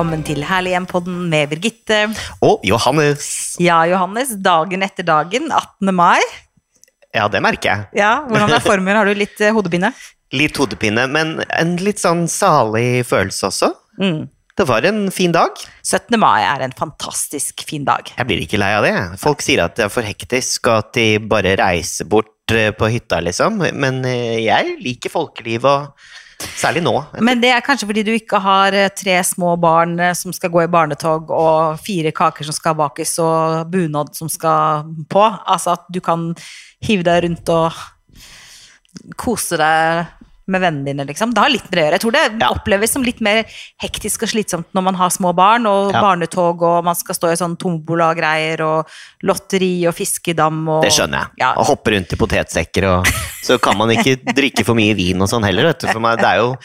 Velkommen til Herlig hjem-podden med Birgitte. Og Johannes. Ja, Johannes. Dagen etter dagen, 18. mai. Ja, det merker jeg. Ja, Hvordan er formen? Har du litt eh, hodepine? Litt hodepine, men en litt sånn salig følelse også. Mm. Det var en fin dag. 17. mai er en fantastisk fin dag. Jeg blir ikke lei av det. Folk sier at det er for hektisk, og at de bare reiser bort eh, på hytta, liksom. Men eh, jeg liker folkeliv, og særlig nå. Men det er kanskje fordi du ikke har eh, tre små barn eh, som skal gå i barnetog, og fire kaker som skal bakes, og bunad som skal på. Altså at du kan hive deg rundt og kose deg med vennene dine, liksom. Det har litt med det å gjøre. Jeg tror det Ja. oppleves som litt mer hektisk og slitsomt når man har små barn, og Ja. barnetog, og man skal stå i sånn tombola-greier, og lotteri og fiskedam og Det skjønner jeg. Ja. Og hoppe rundt i potetsekker og Så kan man ikke drikke for mye vin og sånn heller, vet du. For meg, det er jo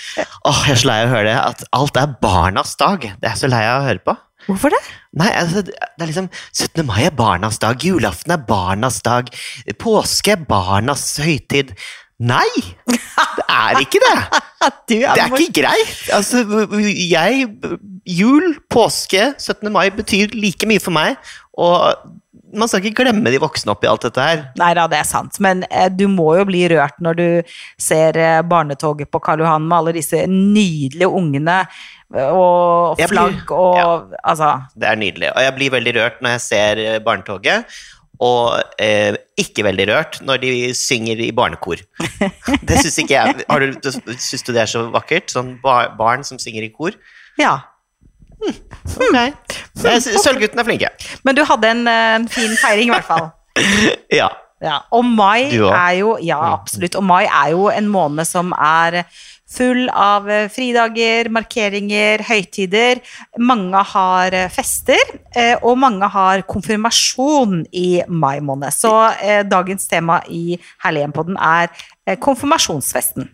Åh, jeg er så lei av å høre det. At alt er barnas dag. Det er jeg så lei av å høre på. Hvorfor det? Nei, altså, det er liksom 17. mai er barnas dag, julaften er barnas dag, påske er barnas høytid. Nei! Det er ikke det! Det er ikke greit. Altså, jeg Jul, påske, 17. mai betyr like mye for meg, og man skal ikke glemme de voksne oppi alt dette her. Nei da, det er sant. Men eh, du må jo bli rørt når du ser eh, barnetoget på Karl Johan med alle disse nydelige ungene eh, og flagg og Altså. Det er nydelig. Og jeg blir veldig rørt når jeg ser eh, barnetoget. Og eh, ikke veldig rørt når de synger i barnekor. Det syns ikke jeg har du, Syns du det er så vakkert? Sånn bar, barn som synger i kor? Ja. Nei. Sølvguttene er flinke. Men du hadde en, eh, en fin feiring, i hvert fall. Ja. Ja. Og mai er jo Ja, absolutt. Og mai er jo en måned som er full av eh, fridager, markeringer, høytider. Mange har eh, fester, eh, og mange har konfirmasjon i mai måned. Så dagens tema i Herlighjem-podden er konfirmasjonsfesten.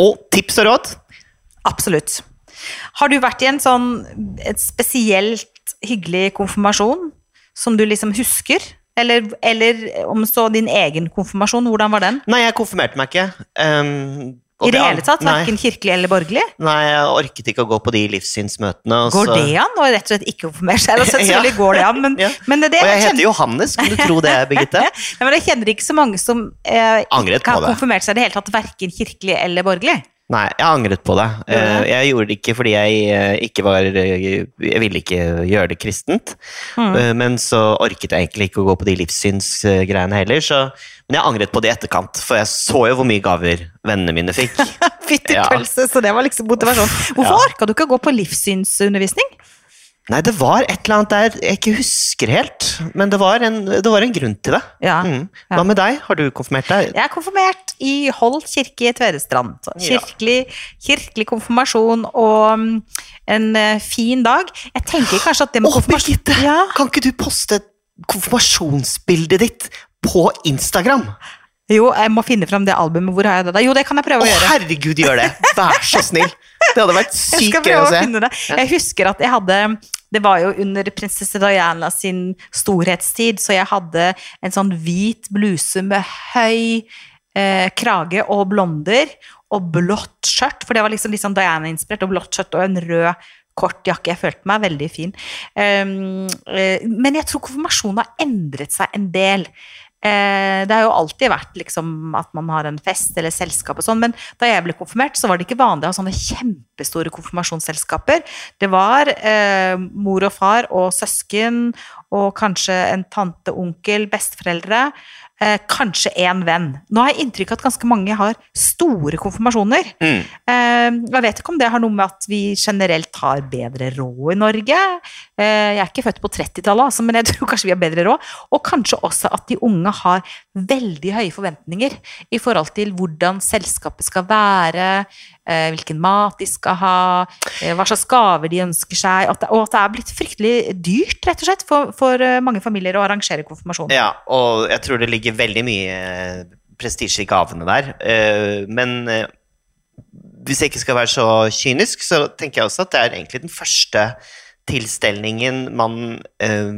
Og tips og råd? Absolutt. Har du vært i en sånn et spesielt hyggelig konfirmasjon som du liksom husker? Eller, eller om så din egen konfirmasjon, hvordan var den? Nei, jeg konfirmerte meg ikke. Um, og I det hele tatt? Verken kirkelig eller borgerlig? nei, jeg orket ikke å gå på de livssynsmøtene. og Går så- det an Og rett og slett ikke konfirmere seg? Altså, selvfølgelig går det an, men, Ja. men det, Og jeg kjenner- heter Johannes, kan du tro det, Birgitte? Nei, men jeg kjenner ikke så mange som eh, ikke har konfirmert seg i det hele tatt, verken kirkelig eller borgerlig. Nei, jeg angret på det. Eh, Jeg gjorde det ikke fordi jeg eh, ikke var eh, Jeg ville ikke gjøre det kristent. Mm. Men så orket jeg egentlig ikke å gå på de livssynsgreiene heller. Så, men jeg angret på det i etterkant, for jeg så jo hvor mye gaver vennene mine fikk. Fytti Ja. pølse, så det var liksom motivasjon. Hvorfor Ja. orka du ikke å gå på livssynsundervisning? Nei, det var et eller annet der jeg ikke husker helt, men det var en, det var en grunn til det. Ja. Mm. Ja. Hva med deg? Har du konfirmert deg? Jeg er konfirmert i Holt kirke i Tvedestrand. Ja. Kirkelig, kirkelig konfirmasjon og mm, en eh, fin dag. Jeg tenker kanskje at det med Å, konfirmasjon Birgitte! Ja. Kan ikke du poste konfirmasjonsbildet ditt på Instagram? Jo, jeg må finne fram det albumet. Hvor har jeg det da? Jo, det kan jeg prøve Å, å gjøre. herregud, gjør det! Vær så snill! Det hadde vært Jeg sykt skal gøy prøve å å se. finne det. Jeg husker at jeg hadde Det var jo under prinsesse Diana sin storhetstid, så jeg hadde en sånn hvit bluse med høy eh, krage og blonder, og blått skjørt, for det var liksom sånn Diana-inspirert, og blått skjørt og en rød kort jakke. Jeg følte meg veldig fin. Um, uh, men jeg tror konfirmasjonen har endret seg en del. Eh, det har jo alltid vært liksom at man har en fest eller selskap og sånn, men da jeg ble konfirmert, så var det ikke vanlig å ha sånne kjempestore konfirmasjonsselskaper. Det var eh, mor og far og søsken og kanskje en tante, onkel, besteforeldre. Eh, kanskje én venn. Nå har jeg inntrykk av at ganske mange har store konfirmasjoner. Mm. Eh, jeg vet ikke om det har noe med at vi generelt har bedre råd i Norge. Eh, jeg er ikke født på 30-tallet, altså, men jeg tror kanskje vi har bedre råd. Og kanskje også at de unge har veldig høye forventninger i forhold til hvordan selskapet skal være, hvilken mat de skal ha, eh, hva slags gaver de ønsker seg, at det, og at det er blitt fryktelig dyrt, rett og slett, for, for eh, mange familier å arrangere konfirmasjon. Ja, og jeg tror det ligger veldig mye eh, prestisje i gavene der. Eh, Men eh, hvis jeg ikke skal være så kynisk, så tenker jeg også at det er egentlig den første tilstelningen man eh,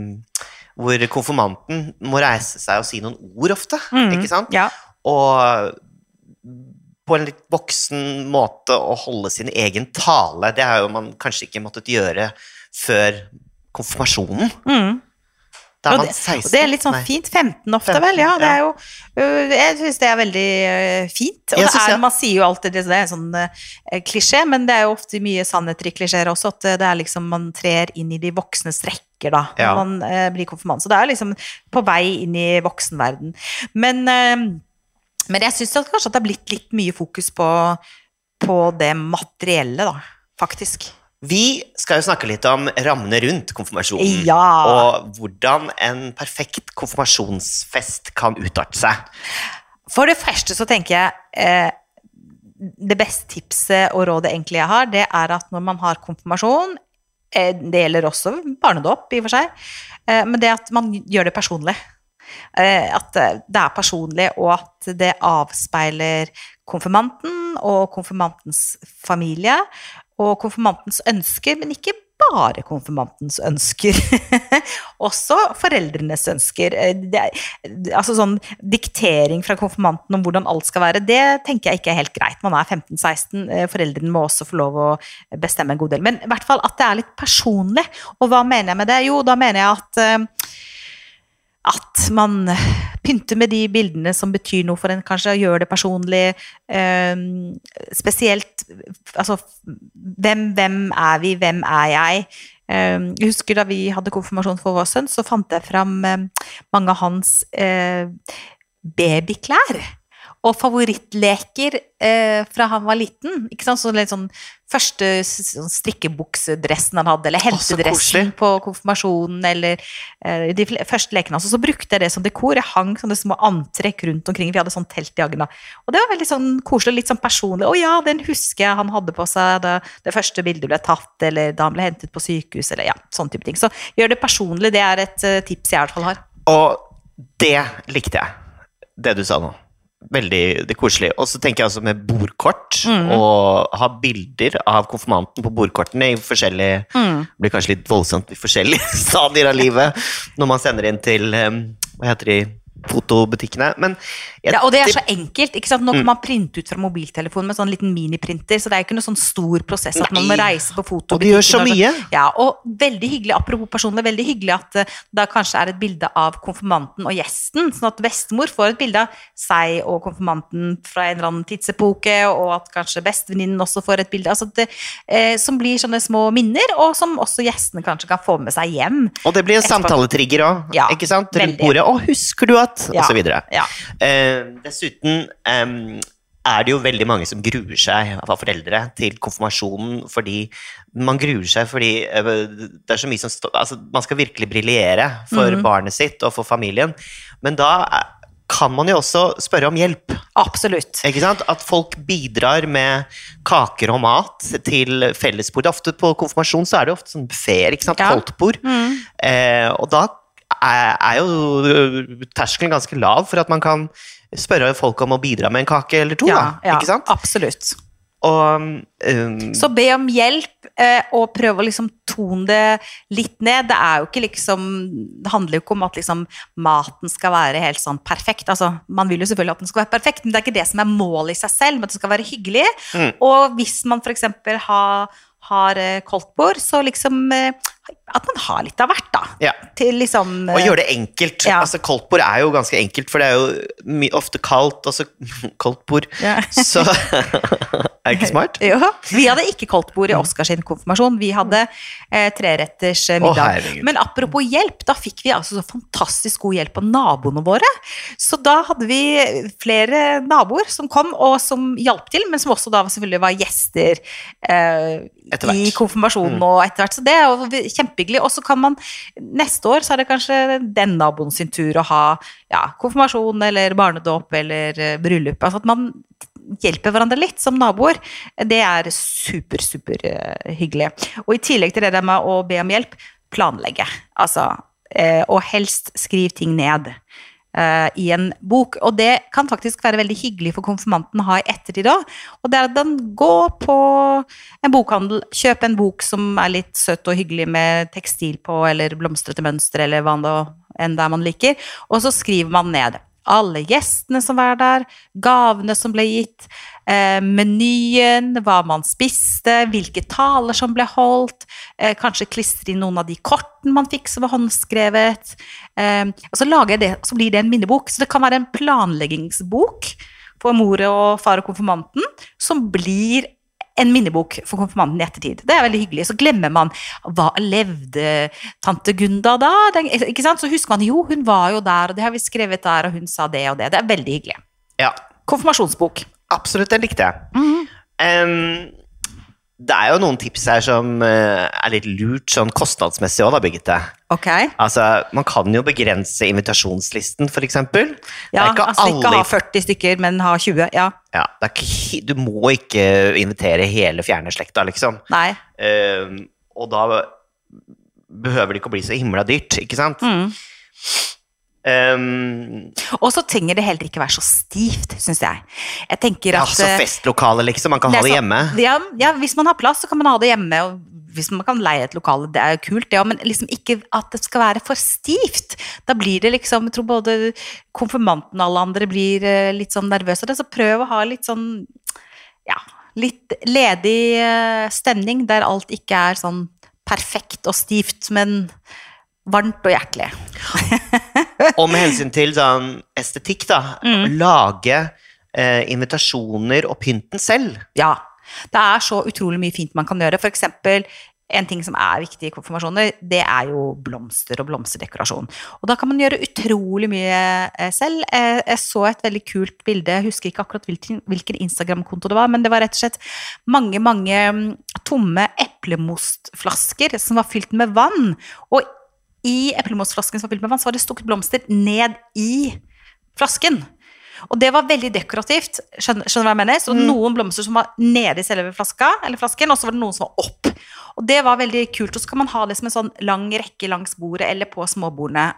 Hvor konfirmanten må reise seg og si noen ord ofte, Mm, ikke sant? Ja. Og på en litt voksen måte å holde sin egen tale. Det har jo man kanskje ikke måttet gjøre før konfirmasjonen. Mm. Da er man det, 16. og det er litt sånn fint. 15 ofte, 15, vel. Ja, det er jo øh, Jeg syns det er veldig øh, fint. Og det er, man sier jo alltid det, det er en sånn øh, klisjé, men det er jo ofte mye sannheter i klisjeer også. At det er liksom man trer inn i de voksnes rekker da, når Ja. man blir konfirmant. Så det er liksom på vei inn i voksenverden. Men, men jeg syns kanskje at det har blitt litt mye fokus på, på det materielle, da. Faktisk. Vi skal jo snakke litt om rammene rundt konfirmasjonen. Ja. Og hvordan en perfekt konfirmasjonsfest kan utarte seg. For det første så tenker jeg eh, Det beste tipset og rådet egentlig jeg har, det er at når man har konfirmasjon eh, Det gjelder også barnedåp, i og for seg. Eh, men det at man gjør det personlig. Eh, at eh, det er personlig, og at det avspeiler konfirmanten og konfirmantens familie. Og konfirmantens ønsker, men ikke bare konfirmantens ønsker. Også foreldrenes ønsker. Eh, er, altså sånn diktering fra konfirmanten om hvordan alt skal være, det tenker jeg ikke er helt greit. Man er 15-16, eh, foreldrene må også få lov å bestemme en god del. Men i hvert fall at det er litt personlig. Og hva mener jeg med det? Jo, da mener jeg at at man pynter med de bildene som betyr noe for en, kanskje og gjør det personlig. eh, spesielt altså hvem, hvem er vi, hvem er jeg? Eh, jeg husker da vi hadde konfirmasjon for vår sønn, så fant jeg fram eh, mange av hans eh, babyklær. Og favorittleker eh, fra han var liten. Ikke sant? Så litt sånn første sånn strikkebuksedressen han hadde, eller Å, hentedressen på konfirmasjonen, eller eh, de første lekene hans. Og så brukte jeg det som dekor. Jeg hang sånne små antrekk rundt omkring. Vi hadde sånn telt i Agna. Og det var veldig sånn koselig, litt sånn personlig. Å ja, den husker jeg han hadde på seg da det første bildet ble tatt, eller da han ble hentet på sykehus, eller ja, sånn type ting. Så gjør det personlig. Det er et eh, tips jeg i hvert fall har. Og det likte jeg, det du sa nå. Veldig koselig. Og så tenker jeg også med bordkort, Mm. og ha bilder av konfirmanten på bordkortene i forskjellige Mm. Det blir kanskje litt voldsomt i forskjellige stadier av livet når man sender inn til Hva heter de fotobutikkene. Men jeg, Ja, og det er så enkelt. ikke sant? Nå Mm. kan man printe ut fra mobiltelefonen med sånn liten miniprinter, så det er ikke noe sånn stor prosess at man må reise på Og de gjør så fotobutikken. mye. sånn. Ja, og veldig hyggelig, apropos personlig, veldig hyggelig at eh, det kanskje er et bilde av konfirmanten og gjesten, sånn at bestemor får et bilde av seg og konfirmanten fra en eller annen tidsepoke, og at kanskje bestevenninnen også får et bilde, altså det, eh, som blir sånne små minner, og som også gjestene kanskje kan få med seg hjem. Og det blir en samtaletrigger òg, Ja, ikke sant? Rundt bordet. 'Å, husker du at?' Ja, Og så videre. Ja. Eh, dessuten eh, er det jo veldig mange som gruer seg av foreldre til konfirmasjonen fordi man gruer seg fordi eh, det er så mye som står Altså, man skal virkelig briljere for Mhm. barnet sitt og for familien, men da eh, kan man jo også spørre om hjelp. Absolutt. Ikke sant? At folk bidrar med kaker og mat til fellesbordet. Ofte på konfirmasjon så er det ofte sånn buffeer, ikke sant? Ja. Koldtbord. Mm. Eh, og da er, er jo terskelen ganske lav for at man kan spørre folk om å bidra med en kake eller to. Ja, da, ja, absolutt. Og um, Så be om hjelp, eh, og prøv å liksom tone det litt ned. Det er jo ikke liksom Det handler jo ikke om at liksom maten skal være helt sånn perfekt. Altså, man vil jo selvfølgelig at den skal være perfekt, men det er ikke det som er målet i seg selv, men at det skal være hyggelig. Mm. Og hvis man f.eks. har har eh, koldtbord, så liksom eh, At man har litt av hvert, da. ja. Til liksom Og eh, gjøre det enkelt. Ja. Altså, Koldtbord er jo ganske enkelt, for det er jo ofte kaldt. Altså, koldtbord. ja. Så Er det ikke smart? Jo. Vi hadde ikke koldtbord i Oskars konfirmasjon. Vi hadde eh, treretters middag. Å. Men apropos hjelp, da fikk vi altså så fantastisk god hjelp av naboene våre. Så da hadde vi flere naboer som kom og som hjalp til, men som også da selvfølgelig var gjester eh, i konfirmasjonen Mm. og etter hvert. Så det er jo kjempehyggelig. Og så kan man neste år så er det kanskje den naboen sin tur å ha ja, konfirmasjon eller barnedåp eller eh, bryllup. Altså at man hjelper hverandre litt som naboer. Det er super, super eh, hyggelig. Og i tillegg til det der med å be om hjelp, planlegge. Altså, eh, og helst skriv ting ned i en bok. Og det kan faktisk være veldig hyggelig for konfirmanten å ha i ettertid òg. Og det er at den går på en bokhandel, kjøper en bok som er litt søt og hyggelig med tekstil på, eller blomstrete mønster, eller hva enn det er man liker, og så skriver man ned. Alle gjestene som var der, gavene som ble gitt, eh, menyen, hva man spiste, hvilke taler som ble holdt, eh, kanskje klistre inn noen av de kortene man fikk som var håndskrevet. Eh, og så, lager jeg det, så blir det en minnebok. Så det kan være en planleggingsbok for mor og far og konfirmanten, som blir en minnebok for konfirmanten i ettertid. Det er veldig hyggelig. Så glemmer man hva levde tante Gunda da? Den, ikke sant? Så husker man jo, hun var jo der, og det har vi skrevet der, og hun sa det og det. Det er veldig hyggelig. Ja, Konfirmasjonsbok. absolutt, den likte jeg. Mhm. Em, det er jo noen tips her som eh, er litt lurt sånn kostnadsmessig òg, da, Birgitte. Ok. Altså, man kan jo begrense invitasjonslisten, eksempel. Ja, ikke altså ikke ha 40 stykker, men ha 20. Ja. ja, det ikke, Du må ikke invitere hele fjerne slekta, liksom. Nei. Em, og da behøver det ikke å bli så himla dyrt, ikke sant? Mm. Em, Og så trenger det heller ikke være så stivt, syns jeg. Jeg tenker at så eh, festlokale, liksom. Man kan det ha det hjemme. Ja, ja, hvis man har plass, så kan man ha det hjemme. Og hvis man kan leie et lokale, det er jo kult, det ja, men liksom ikke at det skal være for stivt. Da blir det liksom Jeg tror både konfirmanten og alle andre blir eh, litt sånn nervøse. Så prøv å ha litt sånn ja, litt ledig eh, stemning der alt ikke er sånn perfekt og stivt, men varmt og hjertelig. Og med hensyn til sånn estetikk, da. Mm. Lage eh, invitasjoner og pynten selv. Ja. Det er så utrolig mye fint man kan gjøre. For eksempel, en ting som er viktig i konfirmasjoner, det er jo blomster og blomsterdekorasjon. Og da kan man gjøre utrolig mye eh, selv. Eh, Jeg så et veldig kult bilde, jeg husker ikke akkurat hvilken, hvilken Instagram-konto det var, men det var rett og slett mange, mange mm, tomme eplemostflasker som var fylt med vann. Og i eplemosflasken som var fylt med vann, så var det stukket blomster ned i flasken. Og det var veldig dekorativt. Skjønner, skjønner du hva jeg mener? Så noen blomster som var nede i selve flaska, eller flasken, og så var det noen som var opp. Og det var veldig kult. Og så kan man ha det som en sånn lang rekke langs bordet eller på småbordene.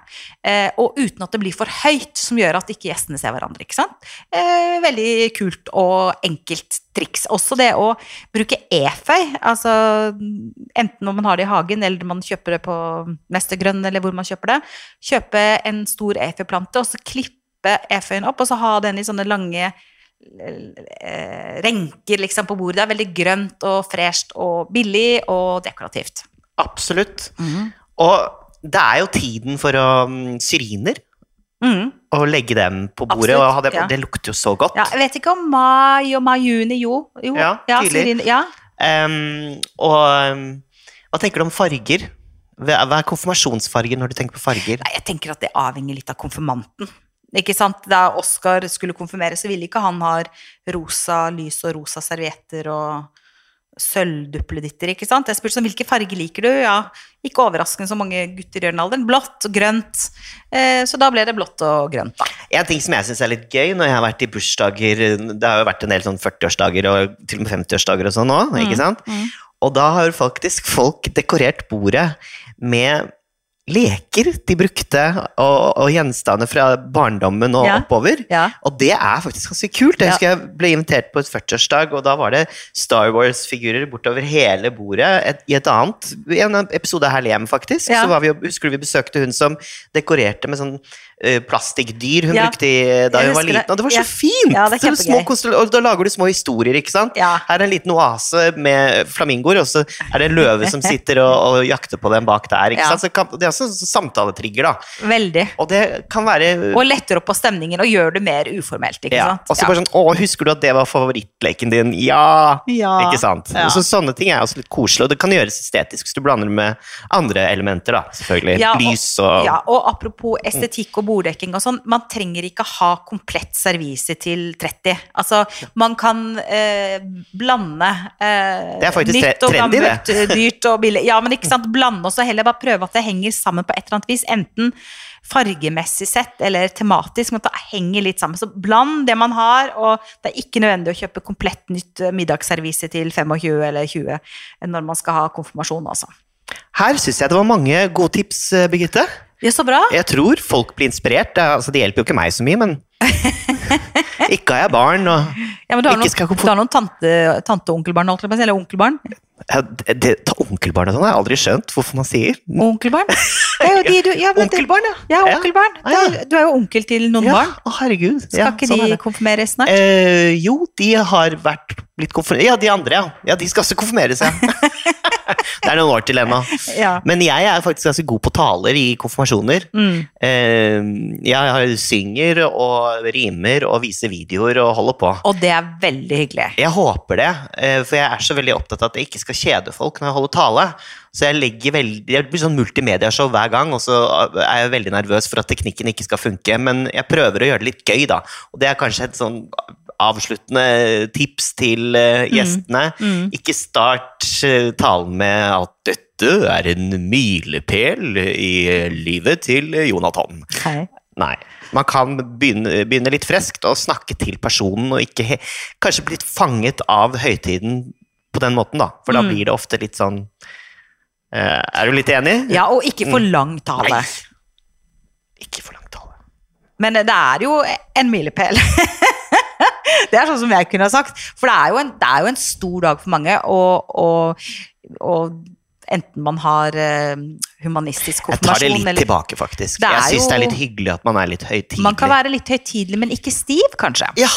Eh, og uten at det blir for høyt, som gjør at ikke gjestene ser hverandre. ikke sant? Eh, veldig kult og enkelt triks. Også det å bruke eføy. Altså enten om man har det i hagen, eller man kjøper det på Mestergrønn, eller hvor man kjøper det. Kjøpe en stor eføyplante, og så klippe eføyen opp, og så ha den i sånne lange eh, renker liksom på bordet. Det er veldig grønt og fresht og billig og dekorativt. Absolutt. Og det er jo tiden for å mm, syriner. Og legge dem på bordet. Absolutt, Og det, ja. det lukter jo så godt. Ja, jeg vet ikke om mai og mai-juni, jo. jo. Ja, tydelig. Ja. um, og hva tenker du om farger? Hva er konfirmasjonsfarger når du tenker på farger? Nei, jeg tenker at det avhenger litt av konfirmanten. Ikke sant? Da Oscar skulle konfirmere, så ville ikke han ha rosa lys og rosa servietter og sølvduppeditter, ikke sant? Jeg spurte sånn, hvilke farger liker du? Ja, ikke overraskende så mange gutter i den alderen. Blått og grønt. Eh, så da ble det blått og grønt, da. En ting som jeg syns er litt gøy når jeg har vært i bursdager Det har jo vært en del sånn 40-årsdager og til og med 50-årsdager og sånn òg, ikke sant? Og da har faktisk folk dekorert bordet med leker de brukte, og, og gjenstander fra barndommen og Ja. oppover. Ja. Og det er faktisk ganske kult. Jeg Ja. husker jeg ble invitert på et 40-årsdag, og da var det Star Wars-figurer bortover hele bordet. Et, I et annet, i en episode av hjemme, faktisk, så var vi, husker du vi besøkte hun som dekorerte med sånn plastikkdyr hun Ja. brukte da hun var det. liten. Og det var så Ja. fint! Ja, det og da lager du små historier, ikke sant? Her er en liten oase med flamingoer, og så er det en løve som sitter og, og jakter på dem bak der. ikke sant? Så kan, det er også en samtaletrigger, da. Veldig. Og det kan være Og letter opp på stemningen og gjør det mer uformelt, ikke ja. sant? Og så bare sånn Å, husker du at det var favorittleken din? Ja! Ja. Ikke sant? Ja. Så sånne ting er også litt koselig, og det kan gjøres estetisk hvis du blander med andre elementer, da, selvfølgelig. Og- Lys og Ja, og apropos estetikk og borddekking og sånn, man trenger ikke ha komplett servise til 30. Altså, man kan eh, blande eh, Det er faktisk nytt og trendy, gammelt, eh, dyrt og billig. Ja, men ikke sant, blande og så heller bare prøve at det henger sammen på et eller annet vis. Enten fargemessig sett eller tematisk, men at det henger litt sammen. Så bland det man har, og det er ikke nødvendig å kjøpe komplett nytt eh, middagsservise til 25 eller 20 når man skal ha konfirmasjon, altså. Her syns jeg det var mange gode tips, eh, Birgitte. Ja, så bra. Jeg tror folk blir inspirert. Er- altså, det hjelper jo ikke meg så mye, men ikke har jeg barn, og Ja, men du har Ikke skal noen, konf- du har noen tante, tante onkelbarn, eller onkelbarn? ja, det, det, ta Onkelbarn og sånn har jeg aldri skjønt hvorfor man sier. Onkelbarn? Det er jo de du ja, men Onkelbarn, ja. Ja, onkelbarn. Ja, ja. Du er jo onkel til noen barn. å, herregud. Skal Ja, ikke sånn de konfirmeres snart? Eh, jo, de har vært blitt konfirmert Ja, de andre, ja. Ja, De skal også konfirmeres, ja. Det er noen år til ennå. Ja. Men jeg er faktisk ganske god på taler i konfirmasjoner. Mm. Eh, jeg synger og rimer og viser videoer og holder på. Og det er veldig hyggelig. Jeg håper det, eh, for jeg er så veldig opptatt av at jeg ikke skal kjede folk når jeg holder tale. Så jeg legger veldig, det blir sånn multimediashow hver gang, og så er jeg veldig nervøs for at teknikken ikke skal funke. Men jeg prøver å gjøre det litt gøy, da. Og det er kanskje et sånn avsluttende tips til eh, gjestene. mm. Ikke start eh, talen med at dette er en milepæl i livet til Jonathan. Hei. Nei. Man kan begynne, begynne litt freskt og snakke til personen, og ikke kanskje blitt fanget av høytiden på den måten, da. For da Mm. blir det ofte litt sånn eh, Er du litt enig? Ja, og ikke for lang tale. Nei. Ikke for lang tale. Men det er jo en milepæl. det er sånn som jeg kunne ha sagt. For det er jo en, det er jo en stor dag for mange, og, og, og enten man har humanistisk humanistisk Jeg tar det litt eller tilbake, faktisk. Det Jeg syns det er litt hyggelig at man er litt høytidelig. Man kan være litt høytidelig, men ikke stiv, kanskje. Ja,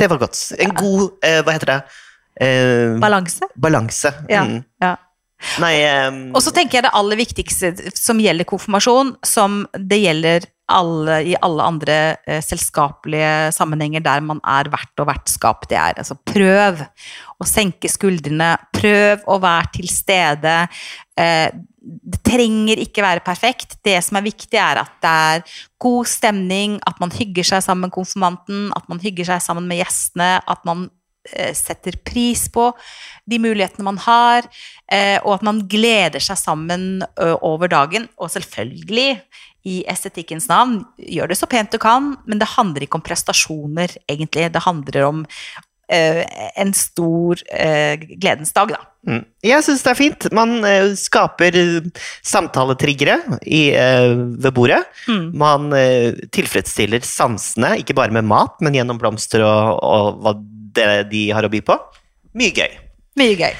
det var godt. En god eh, Hva heter det? Eh, Balanse. balanse. Ja. Mm. ja. Nei um... Og så tenker jeg det aller viktigste som gjelder konfirmasjon, som det gjelder alle, i alle andre eh, selskapelige sammenhenger der man er vert og vertskap, det er altså prøv å senke skuldrene, prøv å være til stede. Eh, det trenger ikke være perfekt. Det som er viktig, er at det er god stemning, at man hygger seg sammen med konfirmanten, at man hygger seg sammen med gjestene, at man setter pris på de mulighetene man har, eh, og at man gleder seg sammen over dagen. Og selvfølgelig, i estetikkens navn, gjør det så pent du kan, men det handler ikke om prestasjoner, egentlig. Det handler om eh, en stor eh, gledens dag, da. Mm. Jeg syns det er fint. Man eh, skaper eh, samtaletriggere i, eh, ved bordet. Mm. Man eh, tilfredsstiller sansene, ikke bare med mat, men gjennom blomster og, og hva det de har å by på. Mye gøy. Mye gøy.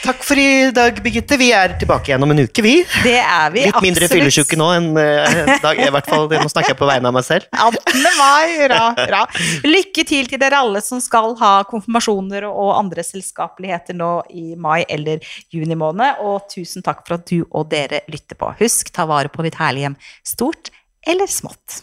Takk for i dag, Birgitte. Vi er tilbake igjen om en uke, vi. Det er vi. Litt mindre fyllesyke nå enn uh, dag, i hvert fall, Nå snakker jeg på vegne av meg selv. 18. mai, hurra, hurra. Lykke til til dere alle som skal ha konfirmasjoner og andre selskapeligheter nå i mai eller juni måned. Og tusen takk for at du og dere lytter på. Husk, ta vare på ditt herlige hjem, stort eller smått.